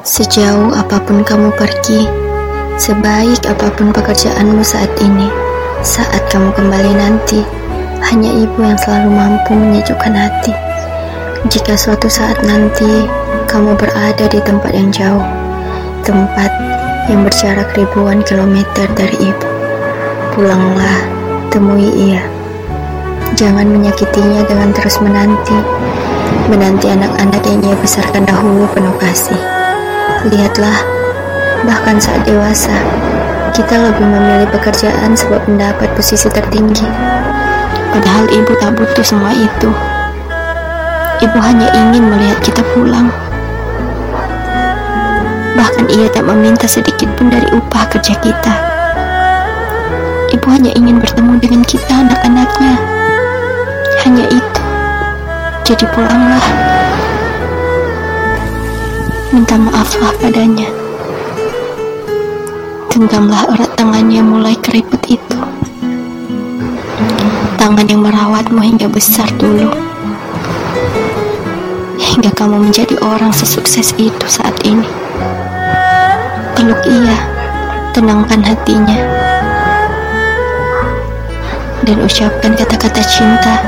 Sejauh apa pun kamu pergi, sebaik apa pun pekerjaanmu saat ini, saat kamu kembali nanti, hanya ibu yang selalu mampu menyejukkan hati. Jika suatu saat nanti kamu berada di tempat yang jauh, tempat yang berjarak ribuan kilometer dari ibu, pulanglah, temui ia. Jangan menyakitinya dengan terus menanti, menanti anak-anak yang ia besarkan dahulu penuh kasih. Lihatlah, bahkan saat dewasa, kita lebih memilih pekerjaan sebab mendapat posisi tertinggi. Padahal ibu tak butuh semua itu. Ibu hanya ingin melihat kita pulang. Bahkan ia tak meminta sedikit pun dari upah kerja kita. Ibu hanya ingin bertemu dengan kita anak-anaknya. Hanya itu. Jadi pulanglah. Minta maaflah padanya. Genggamlah erat tangannya mulai keriput itu. Tangan yang merawatmu hingga besar dulu. Hingga kamu menjadi orang sesukses itu saat ini. Peluk ia, tenangkan hatinya. Dan ucapkan kata-kata cinta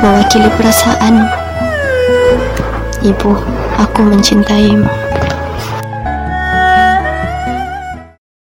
mewakili perasaan. Ibu, aku mencintaimu.